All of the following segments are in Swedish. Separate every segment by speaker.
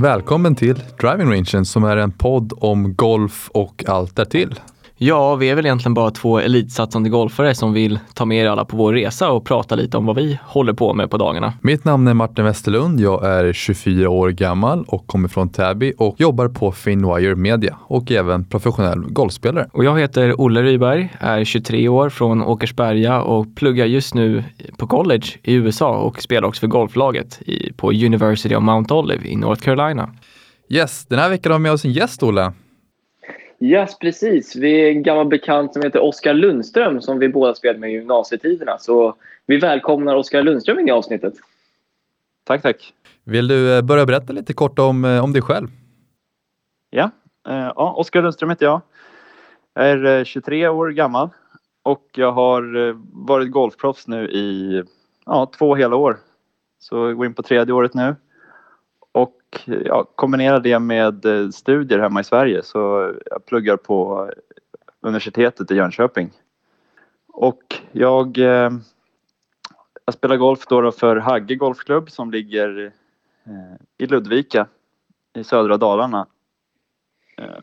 Speaker 1: Välkommen till Driving Rangen som är en podd om golf och allt därtill.
Speaker 2: Ja, vi är väl egentligen bara två elitsatsande golfare som vill ta med er alla på vår resa och prata lite om vad vi håller på med på dagarna.
Speaker 1: Mitt namn är Martin Westerlund. Jag är 24 år gammal och kommer från Täby och jobbar på Finwire Media och är även professionell golfspelare.
Speaker 2: Och jag heter Olle Ryberg, är 23 år från Åkersberga och pluggar just nu på college i USA och spelar också för golflaget på University of Mount Olive i North Carolina.
Speaker 1: Yes, den här veckan har vi med oss en gäst, Olle.
Speaker 3: Yes, precis. Vi är en gammal bekant som heter Oskar Lundström som vi båda spelade med i gymnasietiderna. Så vi välkomnar Oskar Lundström in i avsnittet.
Speaker 4: Tack, tack.
Speaker 1: Vill du eh, börja berätta lite kort om, eh, om dig själv?
Speaker 4: Ja, eh, ja Oskar Lundström heter jag. Jag är 23 år gammal och jag har varit golfproffs nu i ja, två hela år. Så jag går in på tredje året nu. Och ja, kombinera det med eh, studier hemma i Sverige så jag pluggar på universitetet i Jönköping. Och jag, eh, jag spelar golf då för Hagge Golfklubb som ligger eh, i Ludvika i södra Dalarna.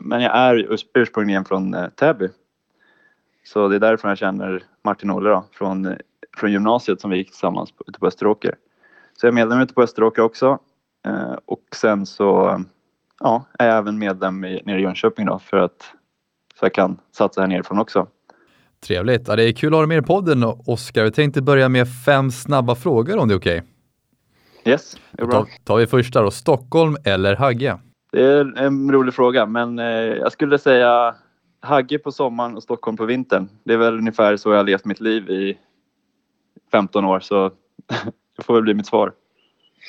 Speaker 4: Men jag är ursprungligen från Täby. Så det är därför jag känner Martin Olle då, från, från gymnasiet som vi gick tillsammans ute på Österåker. Så jag är medlem ute på Österåker också och sen så ja, är jag även medlem i, nere i Jönköping då för att så jag kan satsa här nerifrån också.
Speaker 1: Trevligt. Ja, det är kul att ha dig med i podden Oskar. Vi tänkte börja med fem snabba frågor om det är okej?
Speaker 4: Okay? Yes, det är bra. Då
Speaker 1: tar vi första då. Stockholm eller Hagge?
Speaker 4: Det är en rolig fråga, men eh, jag skulle säga Hagge på sommaren och Stockholm på vintern. Det är väl ungefär så jag har levt mitt liv i 15 år, så det får väl bli mitt svar.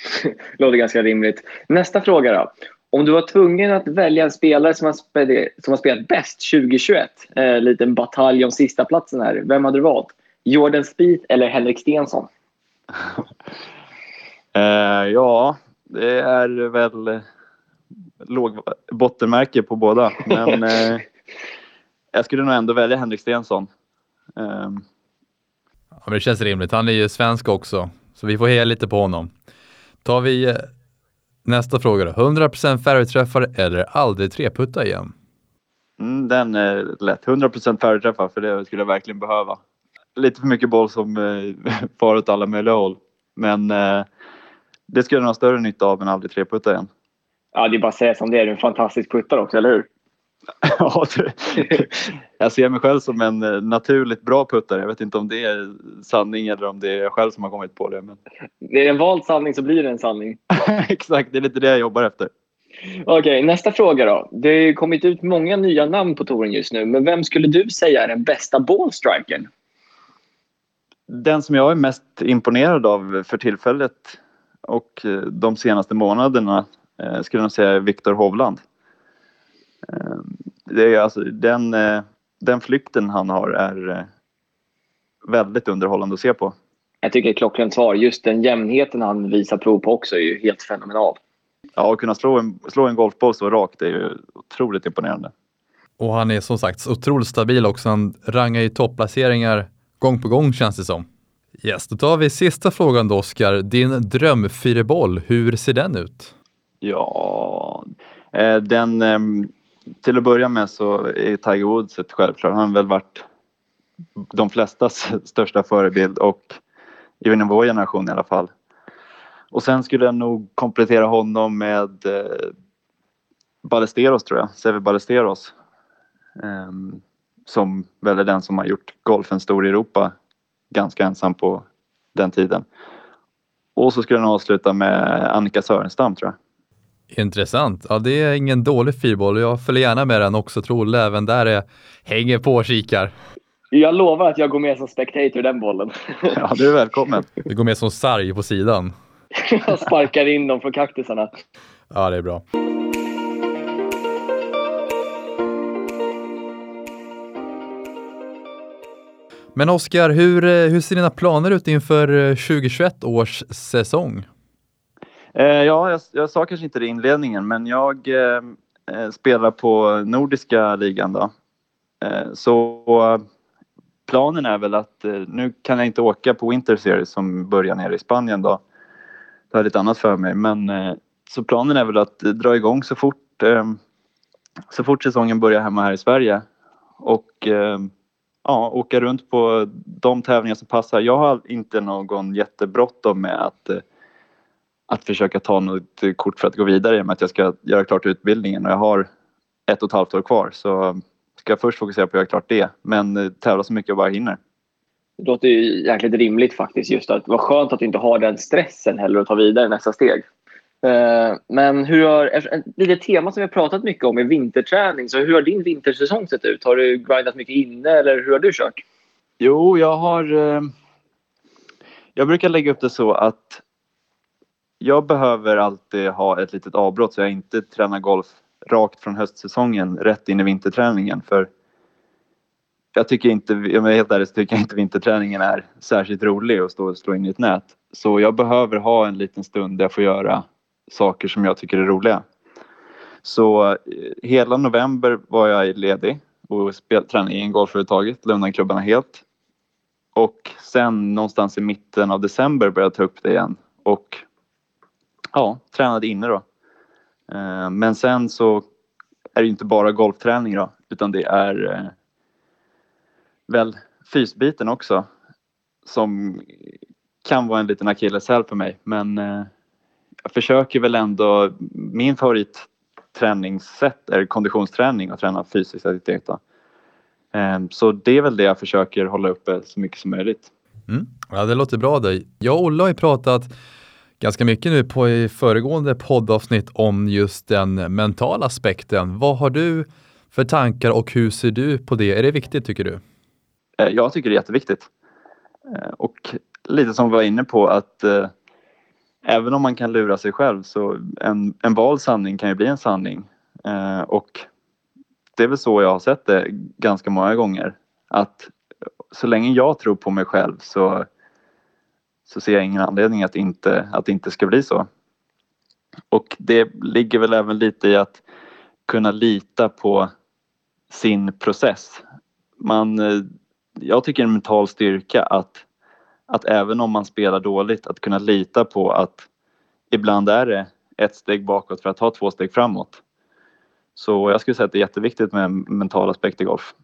Speaker 3: Låter ganska rimligt. Nästa fråga då. Om du var tvungen att välja en spelare som har spelat, som har spelat bäst 2021, eh, liten batalj om sista platsen här. Vem hade du valt? Jordan Spieth eller Henrik Stensson?
Speaker 4: eh, ja, det är väl låg bottenmärke på båda. Men eh, jag skulle nog ändå välja Henrik Stensson.
Speaker 1: Um. Ja, men det känns rimligt. Han är ju svensk också, så vi får heja lite på honom. Tar vi eh, nästa fråga då. 100% fairway-träffar eller aldrig treputta igen?
Speaker 4: Mm, den är lätt. 100% fairway-träffar för det skulle jag verkligen behöva. Lite för mycket boll som eh, far åt alla möjliga håll. Men eh, det skulle jag ha större nytta av än aldrig treputta igen.
Speaker 3: Ja, det är bara att säga som det är. Du är en fantastisk puttare också, eller hur?
Speaker 4: ja, jag ser mig själv som en eh, naturligt bra puttare. Jag vet inte om det är sanning eller om det är jag själv som har kommit på det. Men...
Speaker 3: Det är en vald sanning så blir det en sanning.
Speaker 4: Exakt, det är lite det jag jobbar efter.
Speaker 3: Okej, okay, nästa fråga då. Det har kommit ut många nya namn på touren just nu, men vem skulle du säga är den bästa ballstrikern?
Speaker 4: Den som jag är mest imponerad av för tillfället och eh, de senaste månaderna eh, skulle jag säga är Viktor Hovland. Ehm, det är alltså, den, eh, den flykten han har är eh, väldigt underhållande att se på.
Speaker 3: Jag tycker ett klockrent svar. Just den jämnheten han visar prov på också är ju helt fenomenal.
Speaker 4: Ja, att kunna slå en, slå en golfboll så rakt är ju otroligt imponerande.
Speaker 1: Och han är som sagt otroligt stabil också. Han rangar i topplaceringar gång på gång känns det som. Yes, då tar vi sista frågan då Oskar. Din drömfyreboll, hur ser den ut?
Speaker 4: Ja, eh, den ehm, till att börja med så är Tiger Woods ett självklart. Han har väl varit de flestas största förebild och inom vår generation i alla fall. Och sen skulle jag nog komplettera honom med eh, Ballesteros tror jag, Seve Ballesteros. Eh, som väl är den som har gjort golfen stor i Europa ganska ensam på den tiden. Och så skulle jag nog avsluta med Annika Sörenstam tror jag.
Speaker 1: Intressant. Ja, det är ingen dålig fyrboll. Jag följer gärna med den också. Tror även där är, hänger på och kikar.
Speaker 3: Jag lovar att jag går med som spectator den bollen.
Speaker 4: Ja, du är välkommen.
Speaker 1: Du går med som sarg på sidan.
Speaker 3: jag sparkar in dem från kaktusarna.
Speaker 1: Ja, det är bra. Men Oskar, hur, hur ser dina planer ut inför 2021 års säsong?
Speaker 4: Eh, ja, jag, jag, sa kanske inte det i inledningen, men jag eh, eh spelar på Nordiska ligan då. Eh, så eh, planen är väl att eh, nu kan jag inte åka på Winter Series som börjar nere i Spanien då. Det har lite annat för mig, men eh, så planen är väl att dra igång så fort, eh, så fort säsongen börjar hemma här i Sverige. Och eh, ja, åka runt på de tävlingar som passar. Jag har inte någon jättebråttom med att, eh, att försöka ta något kort för att gå vidare i och med att jag ska göra klart utbildningen och jag har ett och ett halvt år kvar. Så ska jag först fokusera på att göra klart det, men eh, tävla så mycket jag bara hinner.
Speaker 3: Det låter ju jäkligt rimligt faktiskt. Just att vad skönt att du inte har den stressen heller att ta vidare nästa steg. Eh, men hur har, ett tema som vi har pratat mycket om är vinterträning. Så hur har din vintersäsong sett ut? Har du grindat mycket inne eller hur har du kört?
Speaker 4: Jo, jag har... Eh, jag brukar lägga upp det så att jag behöver alltid ha ett litet avbrott så jag inte tränar golf rakt från höstsäsongen rätt in i vinterträningen. För jag tycker inte, om jag är helt ärlig, så tycker jag inte vinterträningen är särskilt rolig att stå och slå in i ett nät. Så jag behöver ha en liten stund där jag får göra saker som jag tycker är roliga. Så eh, hela november var jag ledig och spel, tränade in golföretaget, lämnade klubbarna helt. Och sen någonstans i mitten av december började jag ta upp det igen och ja, tränade inne då. Eh, men sen så är det inte bara golfträning då, utan det är eh, väl fysbiten också som kan vara en liten akilleshäl för mig. Men eh, jag försöker väl ändå, min favoritträningssätt är konditionsträning och träna fysisk aktivitet. Eh, så det är väl det jag försöker hålla uppe så mycket som möjligt.
Speaker 1: Mm. Ja, det låter bra. dig. Jag och Olle har ju pratat ganska mycket nu på i föregående poddavsnitt om just den mentala aspekten. Vad har du för tankar och hur ser du på det? Är det viktigt tycker du?
Speaker 4: Eh, jag tycker det är jätteviktigt. Eh, och lite som vi var inne på att eh, även om man kan lura sig själv så en, en vald sanning kan ju bli en sanning. Eh, och det är väl så jag har sett det ganska många gånger. Att så länge jag tror på mig själv så så ser jag ingen anledning att inte, att det inte ska bli så. Och det ligger väl även lite i att kunna lita på sin process. Man, eh, jag tycker en mental styrka att, att även om man spelar dåligt att kunna lita på att ibland är det ett steg bakåt för att ta två steg framåt. Så jag skulle säga att det är jätteviktigt med en mental aspekt i golf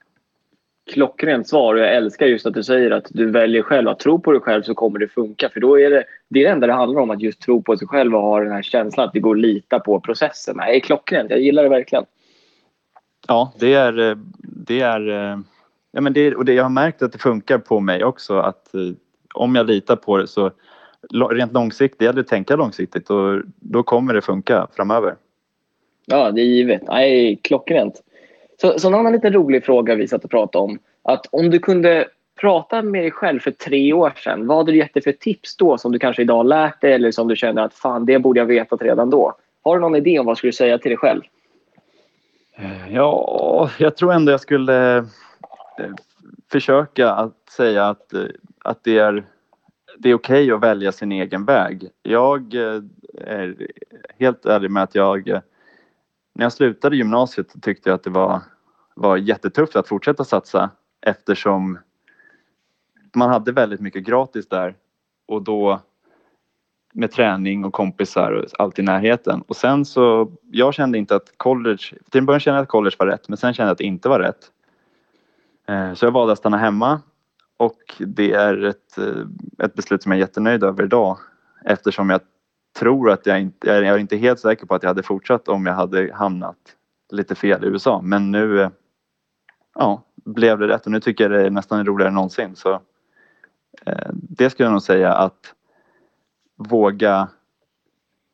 Speaker 3: klockrent svar och jag älskar just att du säger att du väljer själv att tro på dig själv så kommer det funka. För då är det det, är det enda det handlar om, att just tro på sig själv och ha den här känslan att det går att lita på processen. Det är klockrent, jag gillar det verkligen.
Speaker 4: Ja, det är... Det är ja, men det, och det, jag har märkt att det funkar på mig också att eh, om jag litar på det så rent långsiktigt, det gäller att tänka långsiktigt och då kommer det funka framöver.
Speaker 3: Ja, det är givet. Nej, klockrent. Så, så en annan lite rolig fråga vi satt och pratade om. Att om du kunde prata med dig själv för tre år sedan, vad hade du gett dig för tips då som du kanske idag lärt dig eller som du känner att fan, det borde jag vetat redan då? Har du någon idé om vad du skulle säga till dig själv?
Speaker 4: Eh, ja, jag tror ändå jag skulle eh, försöka att säga att, eh, att det är, det är okej okay att välja sin egen väg. Jag är helt ärlig med att jag när jag slutade gymnasiet tyckte jag att det var var jättetufft att fortsätta satsa eftersom man hade väldigt mycket gratis där och då med träning och kompisar och allt i närheten. Och sen så, jag kände inte att college, till en början kände jag att college var rätt men sen kände jag att det inte var rätt. Eh, så jag valde att stanna hemma och det är ett, eh, ett beslut som jag är jättenöjd över idag eftersom jag tror att jag inte, jag är inte helt säker på att jag hade fortsatt om jag hade hamnat lite fel i USA men nu ja, blev det rätt och nu tycker jag det är nästan roligare än någonsin. Så, eh, det skulle jag nog säga att våga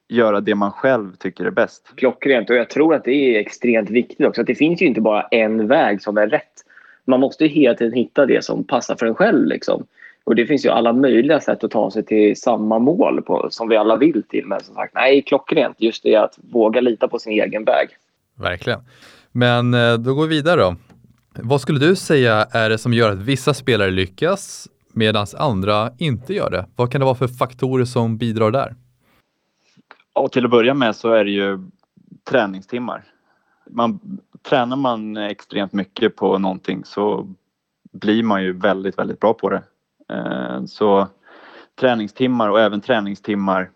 Speaker 4: göra det man själv tycker är bäst.
Speaker 3: Klockrent och jag tror att det är extremt viktigt också. Att det finns ju inte bara en väg som är rätt. Man måste hela tiden hitta det som passar för en själv. Liksom. Och det finns ju alla möjliga sätt att ta sig till samma mål på, som vi alla vill till. Men som sagt, nej, klockrent. Just det att våga lita på sin egen väg.
Speaker 1: Verkligen. Men eh, då går vi vidare då. Vad skulle du säga är det som gör att vissa spelare lyckas medan andra inte gör det? Vad kan det vara för faktorer som bidrar där?
Speaker 4: Ja, till att börja med så är det ju träningstimmar. Man, tränar man extremt mycket på någonting så blir man ju väldigt, väldigt bra på det. Eh, så träningstimmar och även träningstimmar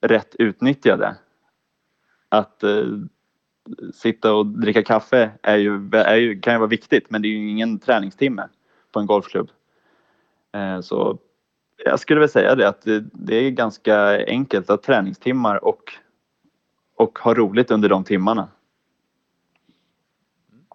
Speaker 4: rätt utnyttjade. Att eh, sitta och dricka kaffe är ju, är ju, kan ju vara viktigt men det är ju ingen träningstimme på en golfklubb. Eh, så jag skulle väl säga det att det, det är ganska enkelt att träningstimmar och, och ha roligt under de timmarna.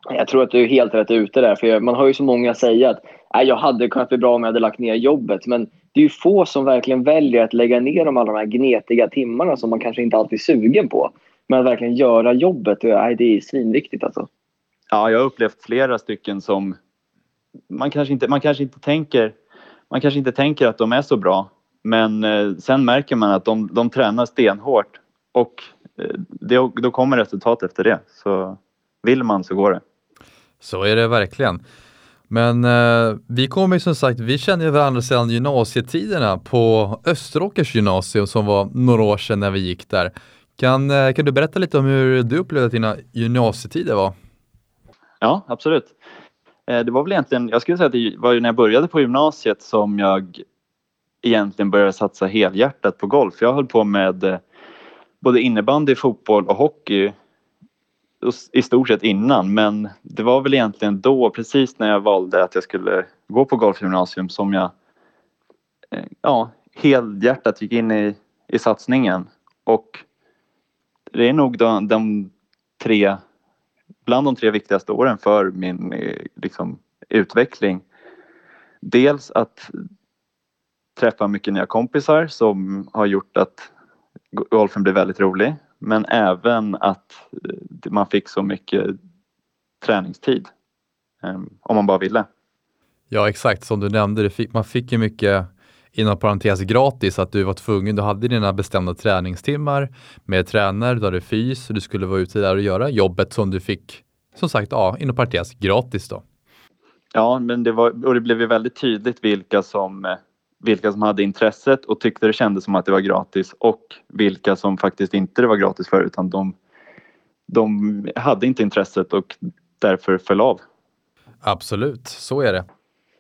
Speaker 3: Jag tror att du är helt rätt ute där. För man har ju så många säga att jag hade kunnat bli bra om jag hade lagt ner jobbet. Men det är ju få som verkligen väljer att lägga ner de alla de här gnetiga timmarna som man kanske inte alltid är sugen på. Men att verkligen göra jobbet, nej, det är svinviktigt alltså.
Speaker 4: Ja, jag har upplevt flera stycken som man kanske inte, man kanske inte tänker man kanske inte tänker att de är så bra. Men eh, sen märker man att de, de tränar stenhårt och eh, det, då kommer resultat efter det. Så vill man så går det.
Speaker 1: Så är det verkligen. Men eh, vi kommer ju som sagt, vi känner ju varandra sedan gymnasietiderna på Österåkers gymnasium som var några år sedan när vi gick där. Kan, eh, kan du berätta lite om hur du upplevde att dina gymnasietider var?
Speaker 4: Ja, absolut. Eh, det var väl egentligen, jag skulle säga att det var när jag började på gymnasiet som jag egentligen började satsa helhjärtat på golf. Jag höll på med eh, både innebandy, fotboll och hockey i stort sett innan men det var väl egentligen då precis när jag valde att jag skulle gå på golfgymnasium som jag eh, ja, helhjärtat gick in i, i satsningen och det är nog de, de tre bland de tre viktigaste åren för min eh, liksom, utveckling. Dels att träffa mycket nya kompisar som har gjort att golfen blir väldigt rolig. Men även att eh, man fick så mycket träningstid. Ehm, om man bara ville.
Speaker 1: Ja exakt, som du nämnde, fick, man fick ju mycket inom parentes gratis att du var tvungen, du hade dina bestämda träningstimmar med tränare, du hade fys, du skulle vara ute där och göra jobbet som du fick, som sagt, ja, inom parentes gratis då.
Speaker 4: Ja, men det var, och det blev ju väldigt tydligt vilka som, vilka som hade intresset och tyckte det kändes som att det var gratis och vilka som faktiskt inte det var gratis för utan de, de hade inte intresset och därför föll av.
Speaker 1: Absolut, så är det.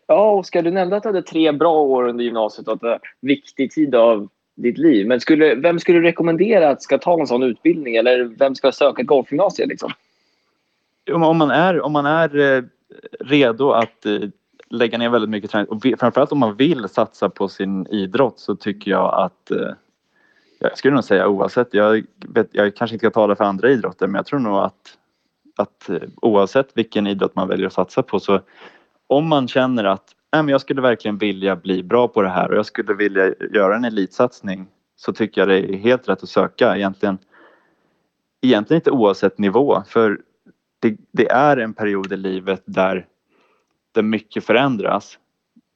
Speaker 3: Ja, Oskar, du nämnde att du hade tre bra år under gymnasiet och att det var en viktig tid av ditt liv. Men skulle, vem skulle du rekommendera att ska ta en sån utbildning? Eller vem ska söka golfgymnasiet? Liksom?
Speaker 4: Om man är, om man är eh, redo att eh, lägga ner väldigt mycket träning och framförallt om man vill satsa på sin idrott så tycker jag att eh, jag skulle nog säga oavsett, jag, vet, jag kanske inte ska tala för andra idrotter men jag tror nog att, att eh, oavsett vilken idrott man väljer att satsa på så om man känner att Nej, men jag skulle verkligen vilja bli bra på det här och jag skulle vilja göra en elitsatsning så tycker jag det är helt rätt att söka egentligen. Egentligen inte oavsett nivå för det, det är en period i livet där, där mycket förändras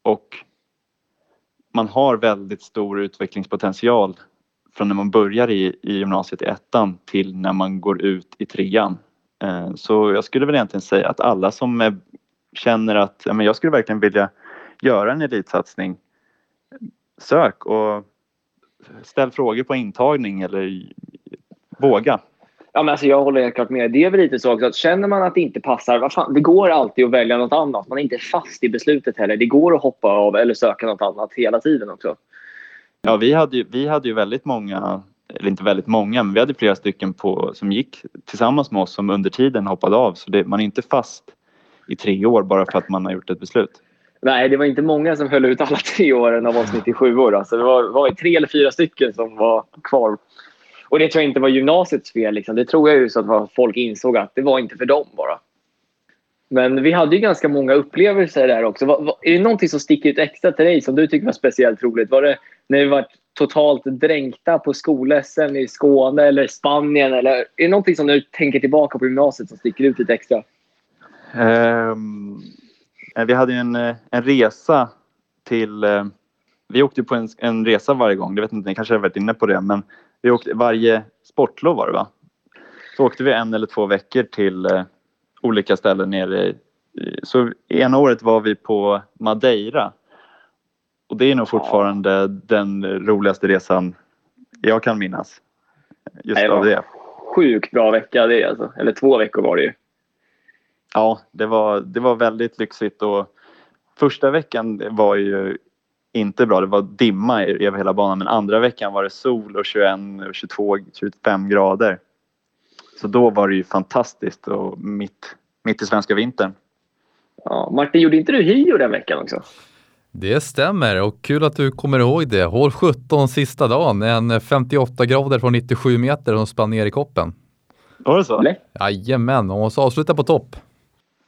Speaker 4: och man har väldigt stor utvecklingspotential från när man börjar i, i gymnasiet i ettan till när man går ut i trean. Eh, så jag skulle väl egentligen säga att alla som är känner att men jag skulle verkligen vilja göra en elitsatsning, sök och ställ frågor på intagning eller våga.
Speaker 3: Ja, men alltså jag håller helt klart med. Det är väl lite så också att känner man att det inte passar, vad fan, det går alltid att välja något annat. Man är inte fast i beslutet heller. Det går att hoppa av eller söka något annat hela tiden också.
Speaker 4: Ja, vi hade ju, vi hade ju väldigt många, eller inte väldigt många, men vi hade flera stycken på, som gick tillsammans med oss som under tiden hoppade av. Så det, man är inte fast i tre år bara för att man har gjort ett beslut.
Speaker 3: Nej, det var inte många som höll ut alla tre åren av oss 97 år. Alltså det var, var tre eller fyra stycken som var kvar. Och det tror jag inte var gymnasiets fel. Liksom. Det tror jag ju så att folk insåg att det var inte för dem bara. Men vi hade ju ganska många upplevelser där också. Var, var, är det någonting som sticker ut extra till dig som du tycker var speciellt roligt? Var det när vi var totalt dränkta på skol-SM i Skåne eller Spanien? Eller är det någonting som du tänker tillbaka på gymnasiet som sticker ut lite extra?
Speaker 4: Um, vi hade en, eh, en resa till... Eh, vi åkte på en, en, resa varje gång. Det vet inte, ni kanske har varit inne på det. Men vi åkte varje sportlov var det va? Så åkte vi en eller två veckor till uh, olika ställen nere. I, så ena året var vi på Madeira. Och det är nog fortfarande ja. den roligaste resan jag kan minnas. Just Nej, av det.
Speaker 3: Sjukt bra vecka det alltså. Eller två veckor var det ju.
Speaker 4: Ja, det var, det var väldigt lyxigt och första veckan var ju inte bra. Det var dimma över hela banan men andra veckan var det sol och 21, och 22, 25 grader. Så då var det ju fantastiskt och mitt, mitt i svenska vintern.
Speaker 3: Ja, Martin, gjorde inte du Hio den veckan också?
Speaker 1: Det stämmer och kul att du kommer ihåg det. Hål 17 sista dagen, en 58 grader från 97 meter som spann ner i koppen.
Speaker 4: Var det så?
Speaker 1: Jajamän, och så avsluta på topp.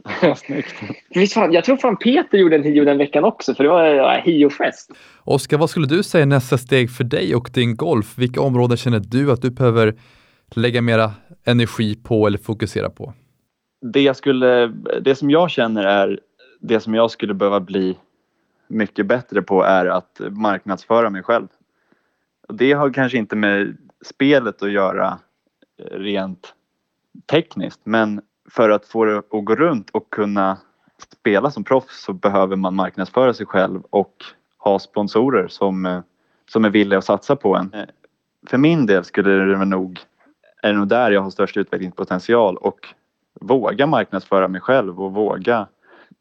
Speaker 4: Snyggt.
Speaker 3: Visst fan, jag tror fan Peter gjorde en Hio den veckan också, för det var ja, Hio-fest.
Speaker 1: Oskar, vad skulle du säga är nästa steg för dig och din golf? Vilka områden känner du att du behöver lägga mera energi på eller fokusera på?
Speaker 4: Det, jag skulle, det som jag känner är det som jag skulle behöva bli mycket bättre på är att marknadsföra mig själv. Det har kanske inte med spelet att göra eh, rent tekniskt men för att få det att gå runt och kunna spela som proffs så behöver man marknadsföra sig själv och ha sponsorer som, eh, som är villiga att satsa på en. Eh, För min del skulle det nog, är det nog där jag har störst utvecklingspotential och våga marknadsföra mig själv och våga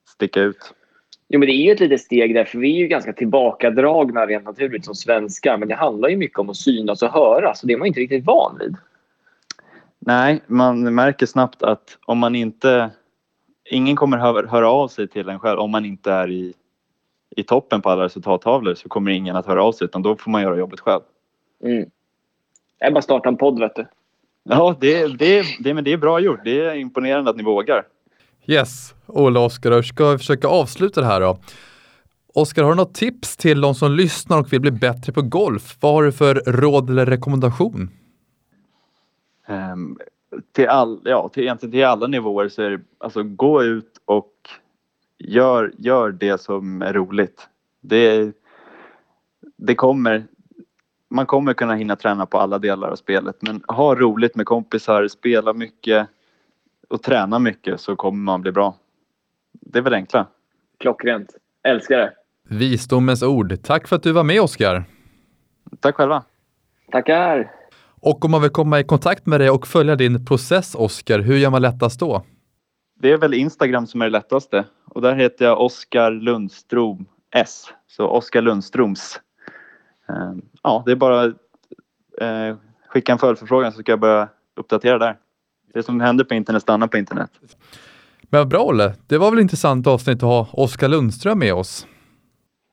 Speaker 4: sticka ut.
Speaker 3: Jo, men det är ju ett litet steg där, för vi är ju ganska tillbakadragna rent naturligt som svenskar. Men det handlar ju mycket om att synas och höras och det är man inte riktigt van vid.
Speaker 4: Nej, man märker snabbt att om man inte... Ingen kommer hö- höra av sig till en själv om man inte är i, i toppen på alla resultattavlor så kommer ingen att höra av sig utan då får man göra jobbet själv.
Speaker 3: Mm. Jag är bara starta en podd, vet du.
Speaker 4: Ja, det, det, det, men det är bra gjort. Det är imponerande att ni vågar.
Speaker 1: Yes, Ola och Oskar, ska vi försöka avsluta det här då. Oskar, har du något tips till de som lyssnar och vill bli bättre på golf? Vad har du för råd eller rekommendation?
Speaker 4: Ehm, till, all, ja, till, egentligen till alla nivåer så är det alltså gå ut och gör, gör det som är roligt. Det, det kommer, man kommer kunna hinna träna på alla delar av spelet men ha roligt med kompisar, spela mycket och träna mycket så kommer man bli bra. Det är väl enkla.
Speaker 3: Klockrent. Älskar det.
Speaker 1: Visdomens ord. Tack för att du var med Oskar.
Speaker 4: Tack själva.
Speaker 3: Tackar.
Speaker 1: Och om man vill komma i kontakt med dig och följa din process Oskar, hur gör man lättast då?
Speaker 4: Det är väl Instagram som är det lättaste och där heter jag Oskar Lundström S. Så Oskar Lundströms. Ehm, Ja, det är bara eh, skicka en följdförfrågan så ska jag börja uppdatera där. Det som händer på internet stannar på internet.
Speaker 1: Men bra Olle, det var väl intressant avsnitt att ha Oskar Lundström med oss.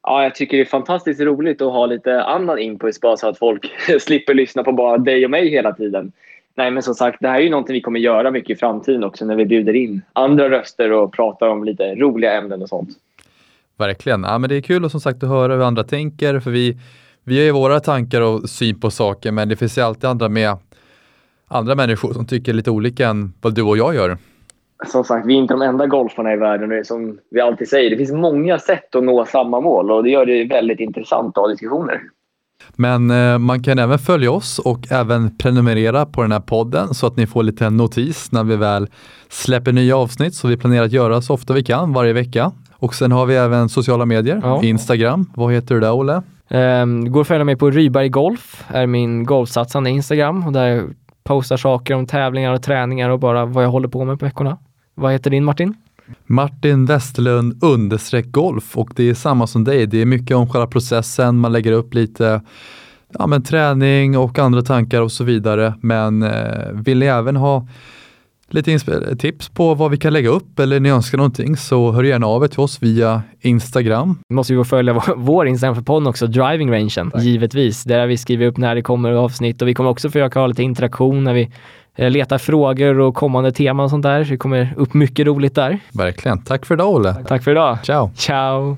Speaker 3: Ja, jag tycker det är fantastiskt roligt att ha lite annan input bara så att folk slipper lyssna på bara dig och mig hela tiden. Nej, men som sagt, det här är ju någonting vi kommer göra mycket i framtiden också när vi bjuder in andra röster och pratar om lite roliga ämnen och sånt.
Speaker 1: Verkligen. Ja, men det är kul och som sagt att höra hur andra tänker, för vi, vi har ju våra tankar och syn på saker, men det finns ju alltid andra med andra människor som tycker lite olika än vad du och jag gör.
Speaker 3: Som sagt, vi är inte de enda golfarna i världen. Det är som vi alltid säger, det finns många sätt att nå samma mål och det gör det väldigt intressant att ha diskussioner.
Speaker 1: Men eh, man kan även följa oss och även prenumerera på den här podden så att ni får lite notis när vi väl släpper nya avsnitt. Så vi planerar att göra så ofta vi kan varje vecka. Och sen har vi även sociala medier,
Speaker 2: Ja.
Speaker 1: Instagram. Vad heter du där Olle?
Speaker 2: Um, går att följa mig på Ryberg Golf, är min golfsatsande Instagram och där jag postar saker om tävlingar och träningar och bara vad jag håller på med på veckorna. Vad heter din Martin?
Speaker 1: Martin Westerlund understreck golf och det är samma som dig. Det är mycket om själva processen. Man lägger upp lite ja, men träning och andra tankar och så vidare. Men eh, vill ni även ha lite tips på vad vi kan lägga upp eller ni önskar någonting så hör gärna av er till oss via Instagram.
Speaker 2: Vi måste ju följa vår- vår Instagram för podden också, Driving Rangen, givetvis. Där vi skriver upp när det kommer avsnitt och vi kommer också försöka ha lite interaktion när vi eh, letar frågor och kommande teman och sånt där. Så det kommer upp mycket roligt där.
Speaker 1: Verkligen. Tack för idag Olle.
Speaker 2: Tack för idag.
Speaker 1: Ciao!
Speaker 2: Ciao!